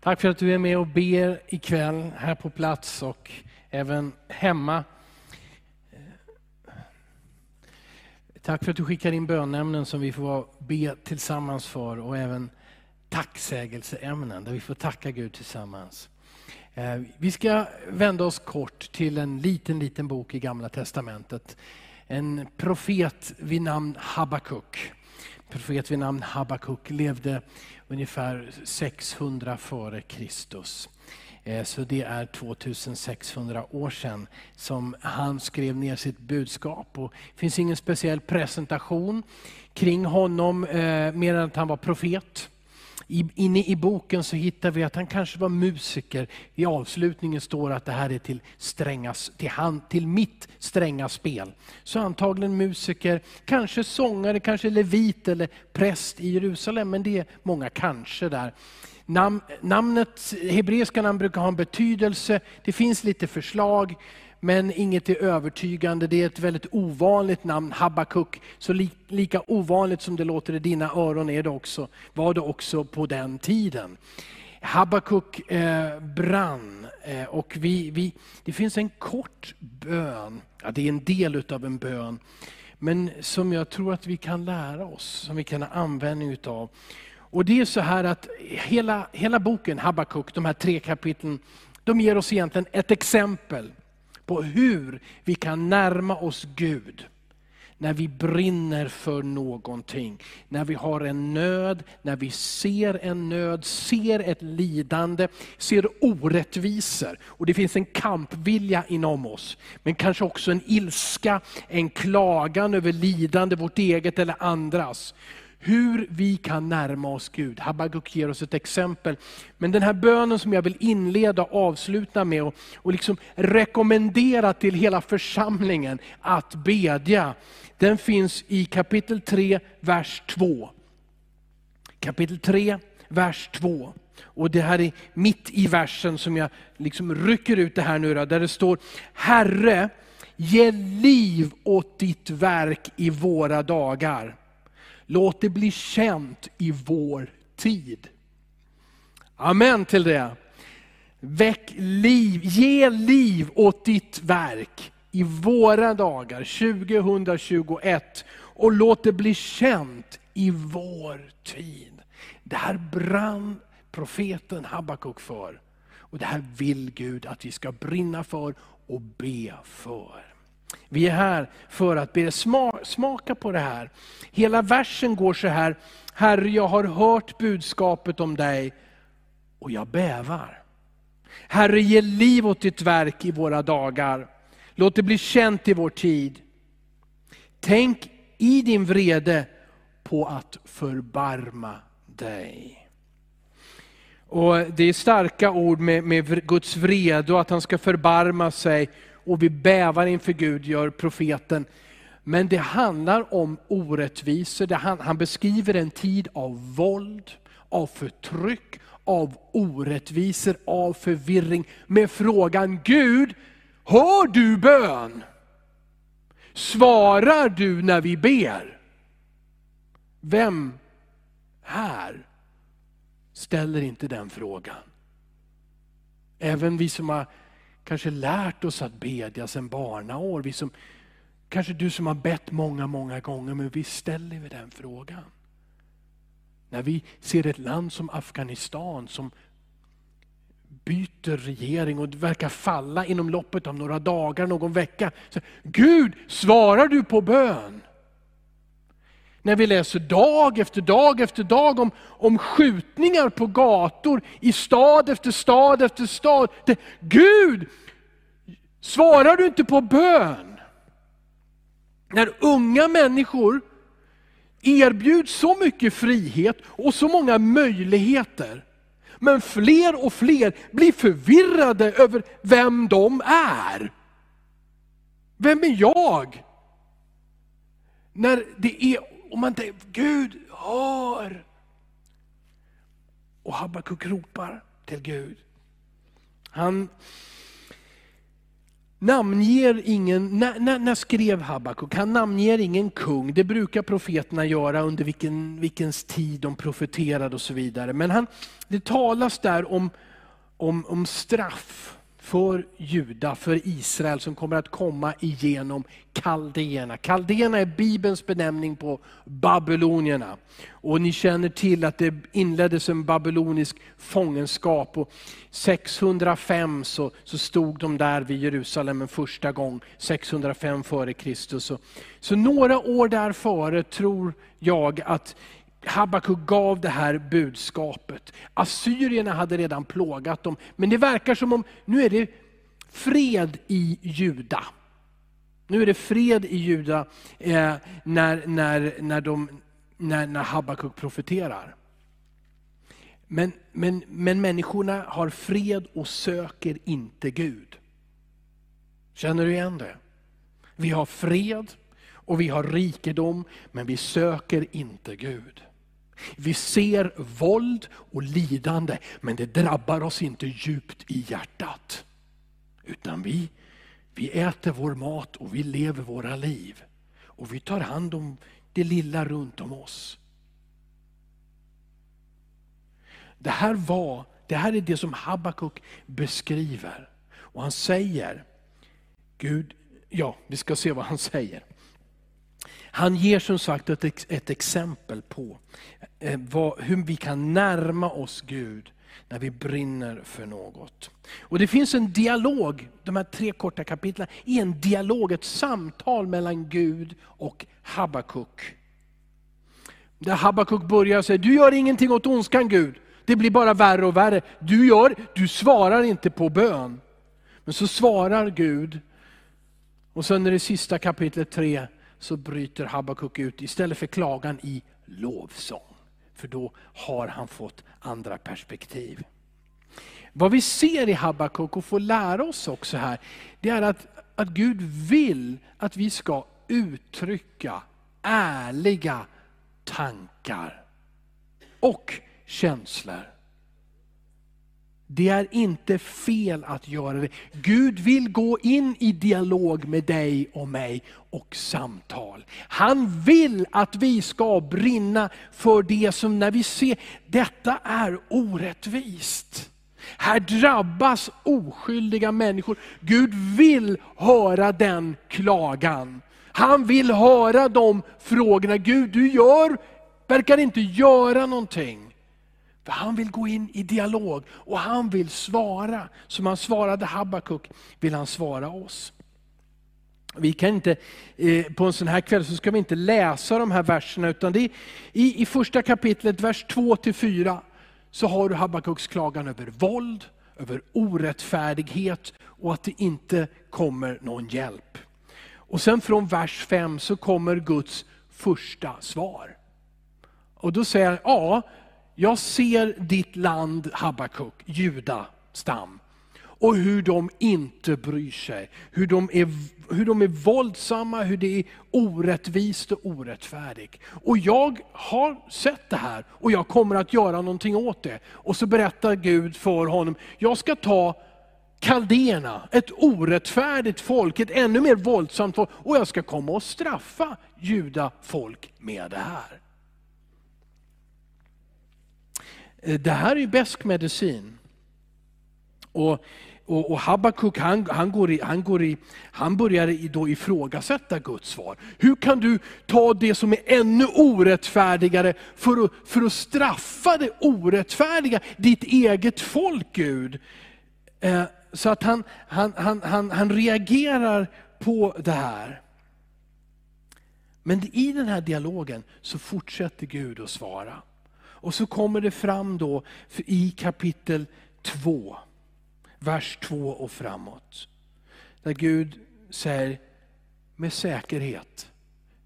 Tack för att du är med och ber ikväll här på plats och även hemma. Eh, tack för att du skickar in bönämnen som vi får be tillsammans för och även tacksägelseämnen där vi får tacka Gud tillsammans. Eh, vi ska vända oss kort till en liten, liten bok i Gamla Testamentet. En profet vid namn Habakuk. Profet vid namn Habakuk levde ungefär 600 före Kristus. Eh, så det är 2600 år sedan som han skrev ner sitt budskap. Och det finns ingen speciell presentation kring honom, eh, mer än att han var profet. Inne i boken så hittar vi att han kanske var musiker. I avslutningen står att det här är till, strängas, till, han, till mitt stränga spel. Så antagligen musiker, kanske sångare, kanske levit eller präst i Jerusalem. Men det är många kanske där. Nam, namnet, hebreiska namn brukar ha en betydelse. Det finns lite förslag men inget är övertygande. Det är ett väldigt ovanligt namn, Habakuk. Så li, lika ovanligt som det låter i dina öron är det också, var det också på den tiden. Habakuk eh, brann eh, och vi, vi, det finns en kort bön, ja, det är en del av en bön, men som jag tror att vi kan lära oss, som vi kan ha användning utav. Och det är så här att hela, hela boken Habakuk, de här tre kapitlen, de ger oss egentligen ett exempel på hur vi kan närma oss Gud när vi brinner för någonting. När vi har en nöd, när vi ser en nöd, ser ett lidande, ser orättvisor. Och det finns en kampvilja inom oss. Men kanske också en ilska, en klagan över lidande, vårt eget eller andras hur vi kan närma oss Gud. Habakuk ger oss ett exempel. Men den här bönen som jag vill inleda och avsluta med och, och liksom rekommendera till hela församlingen att bedja, den finns i kapitel 3, vers 2. Kapitel 3, vers 2. Och det här är mitt i versen som jag liksom rycker ut det här nu då, där det står, Herre, ge liv åt ditt verk i våra dagar. Låt det bli känt i vår tid. Amen till det. Väck liv, ge liv åt ditt verk i våra dagar 2021 och låt det bli känt i vår tid. Det här brann profeten Habakuk för. Och det här vill Gud att vi ska brinna för och be för. Vi är här för att be smaka på det här. Hela versen går så här, Herre jag har hört budskapet om dig och jag bävar. Herre ge liv åt ditt verk i våra dagar. Låt det bli känt i vår tid. Tänk i din vrede på att förbarma dig. Och Det är starka ord med, med Guds vrede och att han ska förbarma sig och vi bävar inför Gud, gör profeten. Men det handlar om orättvisor, han, han beskriver en tid av våld, av förtryck, av orättvisor, av förvirring. Med frågan, Gud, hör du bön? Svarar du när vi ber? Vem här ställer inte den frågan? Även vi som har kanske lärt oss att bedja sedan barnaår. Vi som, kanske du som har bett många, många gånger, men vi ställer vi den frågan. När vi ser ett land som Afghanistan som byter regering och verkar falla inom loppet av några dagar, någon vecka. Så, Gud, svarar du på bön? När vi läser dag efter dag efter dag om, om skjutningar på gator i stad efter stad efter stad. Det, Gud, svarar du inte på bön? När unga människor erbjuds så mycket frihet och så många möjligheter. Men fler och fler blir förvirrade över vem de är. Vem är jag? När det är och man tänker, Gud hör. Och Habakuk ropar till Gud. Han, namnger ingen, när, när, när skrev Habakuk? Han namnger ingen kung. Det brukar profeterna göra under vilken, vilkens tid de profeterade och så vidare. Men han, det talas där om, om, om straff för Juda, för Israel som kommer att komma igenom kaldéerna. Kaldéerna är Bibelns benämning på babylonierna. Och ni känner till att det inleddes en babylonisk fångenskap. Och 605 så, så stod de där vid Jerusalem en första gång, 605 före Kristus. Så, så några år där före tror jag att Habakuk gav det här budskapet. Assyrierna hade redan plågat dem, men det verkar som om nu är det fred i Juda. Nu är det fred i Juda eh, när, när, när, de, när, när Habakuk profeterar. Men, men, men människorna har fred och söker inte Gud. Känner du igen det? Vi har fred och vi har rikedom, men vi söker inte Gud. Vi ser våld och lidande, men det drabbar oss inte djupt i hjärtat. Utan vi, vi äter vår mat och vi lever våra liv. Och vi tar hand om det lilla runt om oss. Det här, var, det här är det som Habakuk beskriver. Och han säger, Gud, ja vi ska se vad han säger. Han ger som sagt ett, ett exempel på eh, vad, hur vi kan närma oss Gud när vi brinner för något. Och Det finns en dialog, de här tre korta kapitlen, är en dialog, ett samtal mellan Gud och Habakuk. Där Habakuk börjar säga, du gör ingenting åt ondskan Gud, det blir bara värre och värre. Du, gör, du svarar inte på bön. Men så svarar Gud, och sen är det sista kapitlet 3, så bryter Habakuk ut istället för klagan i lovsång. För då har han fått andra perspektiv. Vad vi ser i Habakuk och får lära oss också här, det är att, att Gud vill att vi ska uttrycka ärliga tankar och känslor. Det är inte fel att göra det. Gud vill gå in i dialog med dig och mig och samtal. Han vill att vi ska brinna för det som när vi ser, detta är orättvist. Här drabbas oskyldiga människor. Gud vill höra den klagan. Han vill höra de frågorna. Gud, du gör, verkar inte göra någonting. För han vill gå in i dialog och han vill svara. Som han svarade Habakuk vill han svara oss. Vi kan inte, eh, på en sån här kväll så ska vi inte läsa de här verserna, utan det är, i, i första kapitlet, vers 2-4, så har du Habakuks klagan över våld, över orättfärdighet och att det inte kommer någon hjälp. Och sen från vers 5 så kommer Guds första svar. Och då säger han, ja, jag ser ditt land Habakuk, Juda stam. Och hur de inte bryr sig. Hur de, är, hur de är våldsamma, hur det är orättvist och orättfärdigt. Och jag har sett det här och jag kommer att göra någonting åt det. Och så berättar Gud för honom, jag ska ta kaldéerna, ett orättfärdigt folk, ett ännu mer våldsamt folk, och jag ska komma och straffa juda folk med det här. Eh, Eh, det här är ju bäsk medicin. Och, och, och Habakuk han, han, går i, han, går i, han börjar då ifrågasätta Guds svar. Hur kan du ta det som är ännu orättfärdigare för att, för att straffa det orättfärdiga, ditt eget folk Gud? Eh, så att han, han, han, han, han reagerar på det här. Men i den här dialogen så fortsätter Gud att svara. Och så kommer det fram då i kapitel 2, vers 2 och framåt. Där Gud säger med säkerhet,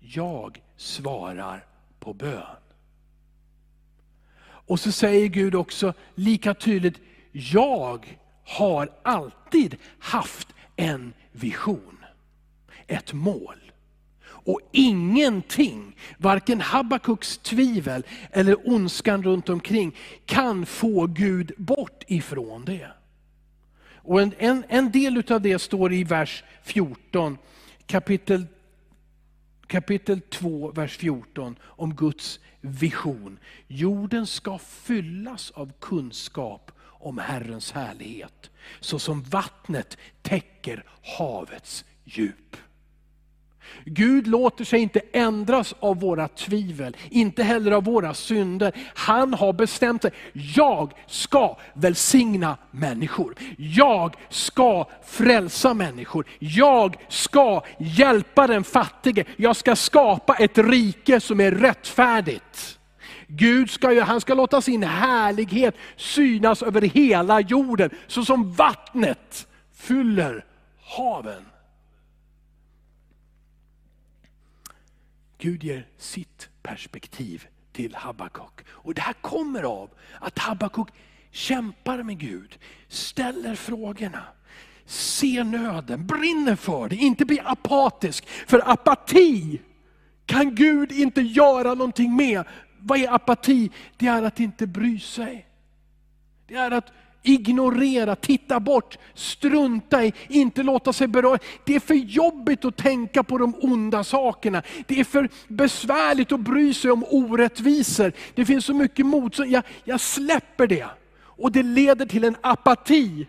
jag svarar på bön. Och så säger Gud också lika tydligt, jag har alltid haft en vision, ett mål. Och ingenting, varken Habakuks tvivel eller ondskan runt omkring kan få Gud bort ifrån det. Och en, en, en del av det står i vers 14, kapitel, kapitel 2, vers 14, om Guds vision. Jorden ska fyllas av kunskap om Herrens härlighet, så som vattnet täcker havets djup. Gud låter sig inte ändras av våra tvivel, inte heller av våra synder. Han har bestämt sig, jag ska välsigna människor. Jag ska frälsa människor. Jag ska hjälpa den fattige. Jag ska skapa ett rike som är rättfärdigt. Gud ska, han ska låta sin härlighet synas över hela jorden, så som vattnet fyller haven. Gud ger sitt perspektiv till Habakuk. Och det här kommer av att Habakuk kämpar med Gud, ställer frågorna, ser nöden, brinner för det, inte blir apatisk. För apati kan Gud inte göra någonting med. Vad är apati? Det är att inte bry sig. Det är att ignorera, titta bort, strunta i, inte låta sig beröra. Det är för jobbigt att tänka på de onda sakerna. Det är för besvärligt att bry sig om orättvisor. Det finns så mycket motstånd. Jag, jag släpper det. Och det leder till en apati.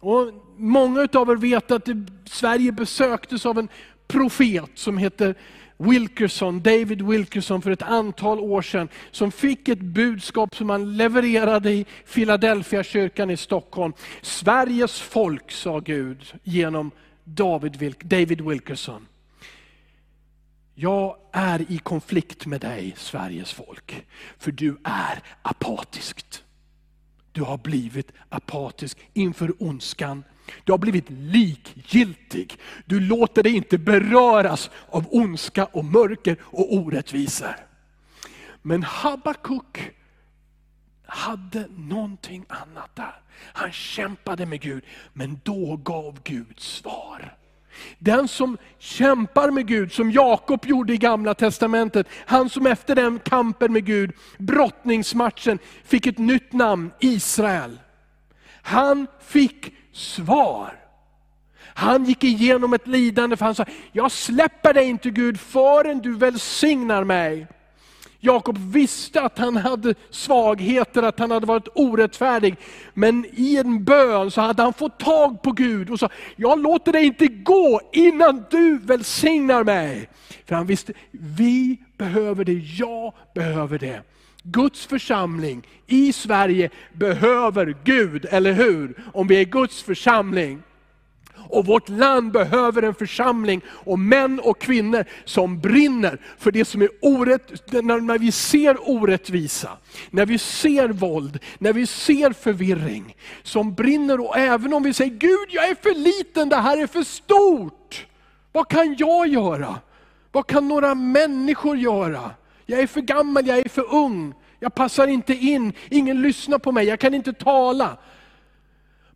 Och många av er vet att Sverige besöktes av en profet som heter Wilkerson, David Wilkerson för ett antal år sedan, som fick ett budskap som han levererade i Philadelphia kyrkan i Stockholm. Sveriges folk, sa Gud genom David, David Wilkerson. Jag är i konflikt med dig, Sveriges folk, för du är apatiskt. Du har blivit apatisk inför ondskan, du har blivit likgiltig. Du låter dig inte beröras av ondska och mörker och orättvisor. Men Habakuk hade någonting annat där. Han kämpade med Gud, men då gav Gud svar. Den som kämpar med Gud, som Jakob gjorde i gamla testamentet, han som efter den kampen med Gud, brottningsmatchen, fick ett nytt namn, Israel. Han fick svar. Han gick igenom ett lidande för han sa, jag släpper dig inte Gud förrän du välsignar mig. Jakob visste att han hade svagheter, att han hade varit orättfärdig. Men i en bön så hade han fått tag på Gud och sa, jag låter dig inte gå innan du välsignar mig. För han visste, vi behöver det, jag behöver det. Guds församling i Sverige behöver Gud, eller hur? Om vi är Guds församling. Och vårt land behöver en församling och män och kvinnor som brinner för det som är orätt, när vi ser orättvisa, när vi ser våld, när vi ser förvirring. Som brinner och även om vi säger, Gud jag är för liten, det här är för stort. Vad kan jag göra? Vad kan några människor göra? Jag är för gammal, jag är för ung, jag passar inte in, ingen lyssnar på mig, jag kan inte tala.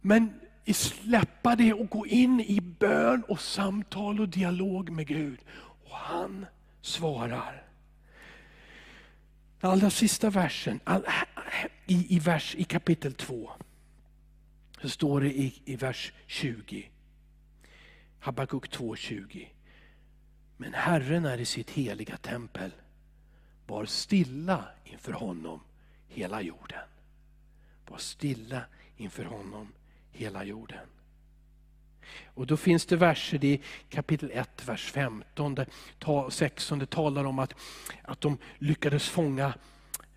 Men släppa det och gå in i bön och samtal och dialog med Gud. Och han svarar. Allra sista versen, i, i, vers, i kapitel 2, så står det i, i vers 20. Habakuk 2.20. Men Herren är i sitt heliga tempel. Var stilla inför honom hela jorden. Var stilla inför honom hela jorden. Och då finns det verser i kapitel 1, vers 15, där 16, det talar om att, att de lyckades fånga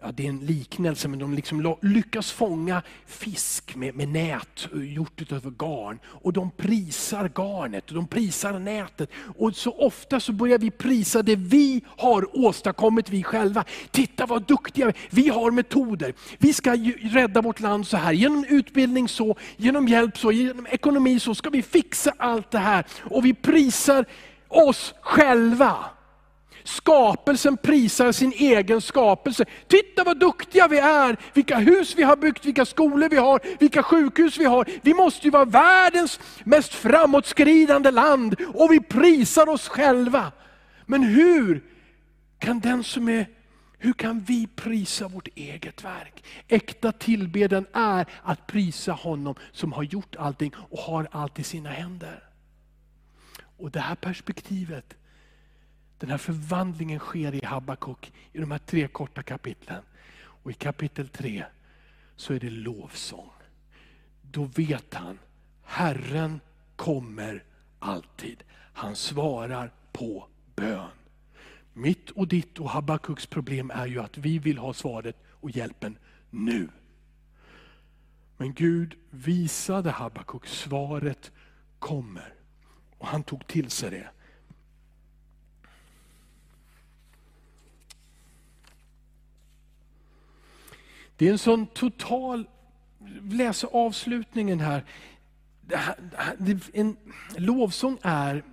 ja, det är en liknelse, men de liksom lyckas fånga fisk med, med nät eh, gjort av garn. Och de prisar garnet och de prisar nätet. Och så ofta så börjar vi prisa det vi har åstadkommit vi själva. Titta vad duktiga vi Vi har metoder. Vi ska rädda vårt land så här. Genom utbildning så, genom hjälp så, genom ekonomi så ska vi fixa allt det här. Och vi prisar oss själva. Skapelsen prisar sin egen skapelse. Titta vad duktiga vi är, vilka hus vi har byggt, vilka skolor vi har, vilka sjukhus vi har. Vi måste ju vara världens mest framåtskridande land och vi prisar oss själva. Men hur kan den som är Hur kan vi prisa vårt eget verk? Äkta tillbedjan är att prisa honom som har gjort allting och har allt i sina händer. Och det här perspektivet, den här förvandlingen sker i Habakuk i de här tre korta kapitlen. Och i kapitel tre så är det lovsång. Då vet han, Herren kommer alltid. Han svarar på bön. Mitt och ditt och Habakuks problem är ju att vi vill ha svaret och hjälpen nu. Men Gud visade Habakuk, svaret kommer. Och han tog till sig det. Det är en sån total, läs avslutningen här. En lovsång är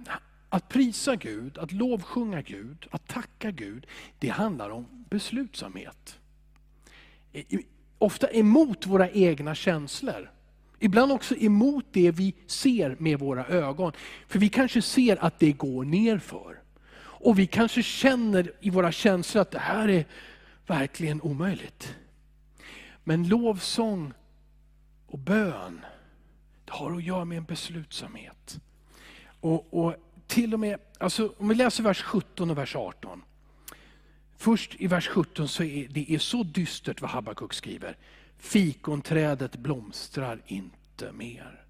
att prisa Gud, att lovsjunga Gud, att tacka Gud, det handlar om beslutsamhet. Ofta emot våra egna känslor. Ibland också emot det vi ser med våra ögon. För vi kanske ser att det går nerför. Och vi kanske känner i våra känslor att det här är verkligen omöjligt. Men lovsång och bön, det har att göra med en beslutsamhet. Och, och till och med, alltså, om vi läser vers 17 och vers 18. Först i vers 17 så är det är så dystert vad Habakuk skriver. Fikonträdet blomstrar inte mer.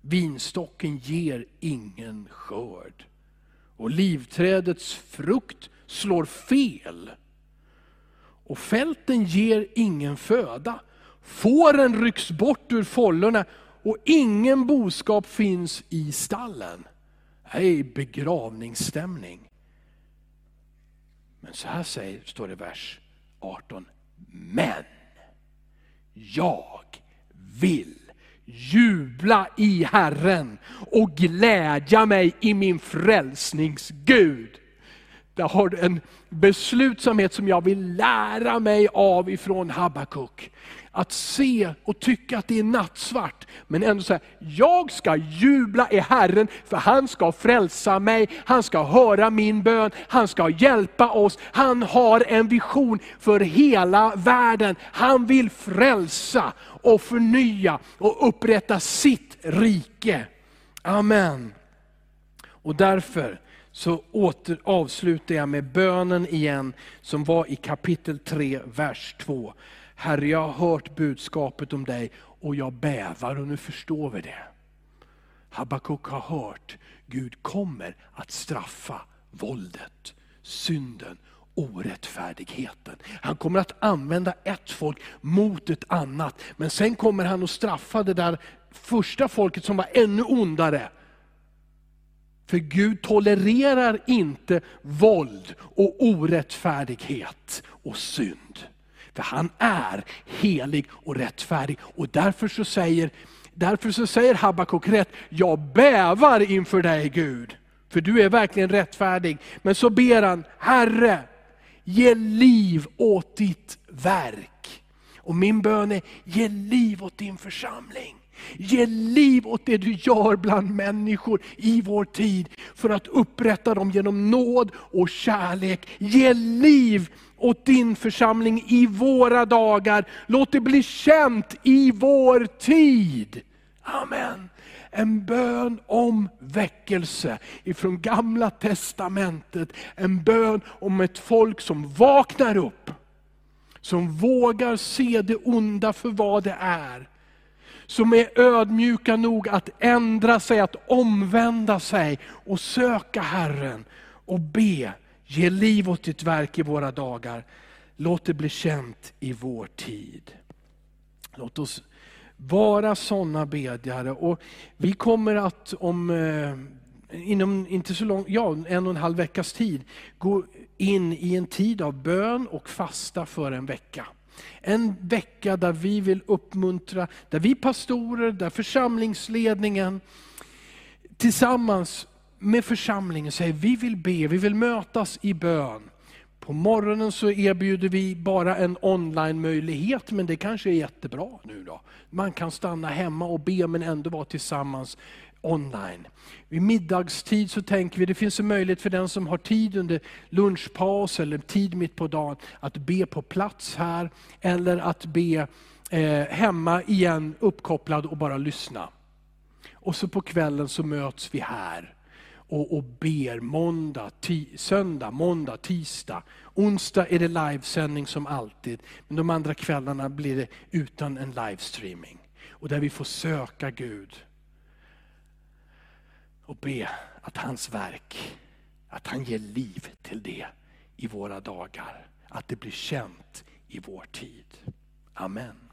Vinstocken ger ingen skörd. Och livträdets frukt slår fel. Och fälten ger ingen föda. Fåren rycks bort ur follorna och ingen boskap finns i stallen. Det är begravningsstämning. Men så här säger, står det i vers 18. Men jag vill jubla i Herren och glädja mig i min frälsningsgud. Där har du en beslutsamhet som jag vill lära mig av ifrån Habakuk att se och tycka att det är nattsvart, men ändå säga, jag ska jubla i Herren, för han ska frälsa mig, han ska höra min bön, han ska hjälpa oss. Han har en vision för hela världen. Han vill frälsa och förnya och upprätta sitt rike. Amen. Och därför så åter, avslutar jag med bönen igen, som var i kapitel 3, vers 2. Herre, jag har hört budskapet om dig och jag bävar och nu förstår vi det. Habakuk har hört, Gud kommer att straffa våldet, synden, orättfärdigheten. Han kommer att använda ett folk mot ett annat. Men sen kommer han att straffa det där första folket som var ännu ondare. För Gud tolererar inte våld och orättfärdighet och synd. För han är helig och rättfärdig. Och därför så säger, därför så säger Habakuk rätt, jag bävar inför dig Gud. För du är verkligen rättfärdig. Men så ber han, Herre, ge liv åt ditt verk. Och min bön är, ge liv åt din församling. Ge liv åt det du gör bland människor i vår tid, för att upprätta dem genom nåd och kärlek. Ge liv åt din församling i våra dagar. Låt det bli känt i vår tid. Amen. En bön om väckelse ifrån gamla testamentet. En bön om ett folk som vaknar upp. Som vågar se det onda för vad det är. Som är ödmjuka nog att ändra sig, att omvända sig och söka Herren och be Ge liv åt ditt verk i våra dagar. Låt det bli känt i vår tid. Låt oss vara sådana bedjare. Och vi kommer att om eh, inom inte så lång, ja, en och en halv veckas tid gå in i en tid av bön och fasta för en vecka. En vecka där vi vill uppmuntra, där vi pastorer, där församlingsledningen tillsammans med församlingen säger vi vill be, vi vill mötas i bön. På morgonen så erbjuder vi bara en online-möjlighet, men det kanske är jättebra nu då. Man kan stanna hemma och be men ändå vara tillsammans online. Vid middagstid så tänker vi det finns en möjlighet för den som har tid under lunchpaus eller tid mitt på dagen att be på plats här eller att be eh, hemma igen uppkopplad och bara lyssna. Och så på kvällen så möts vi här och, och ber måndag, söndag, måndag, tisdag. Onsdag är det livesändning som alltid, men de andra kvällarna blir det utan en livestreaming. Och där vi får söka Gud och be att hans verk, att han ger liv till det i våra dagar. Att det blir känt i vår tid. Amen.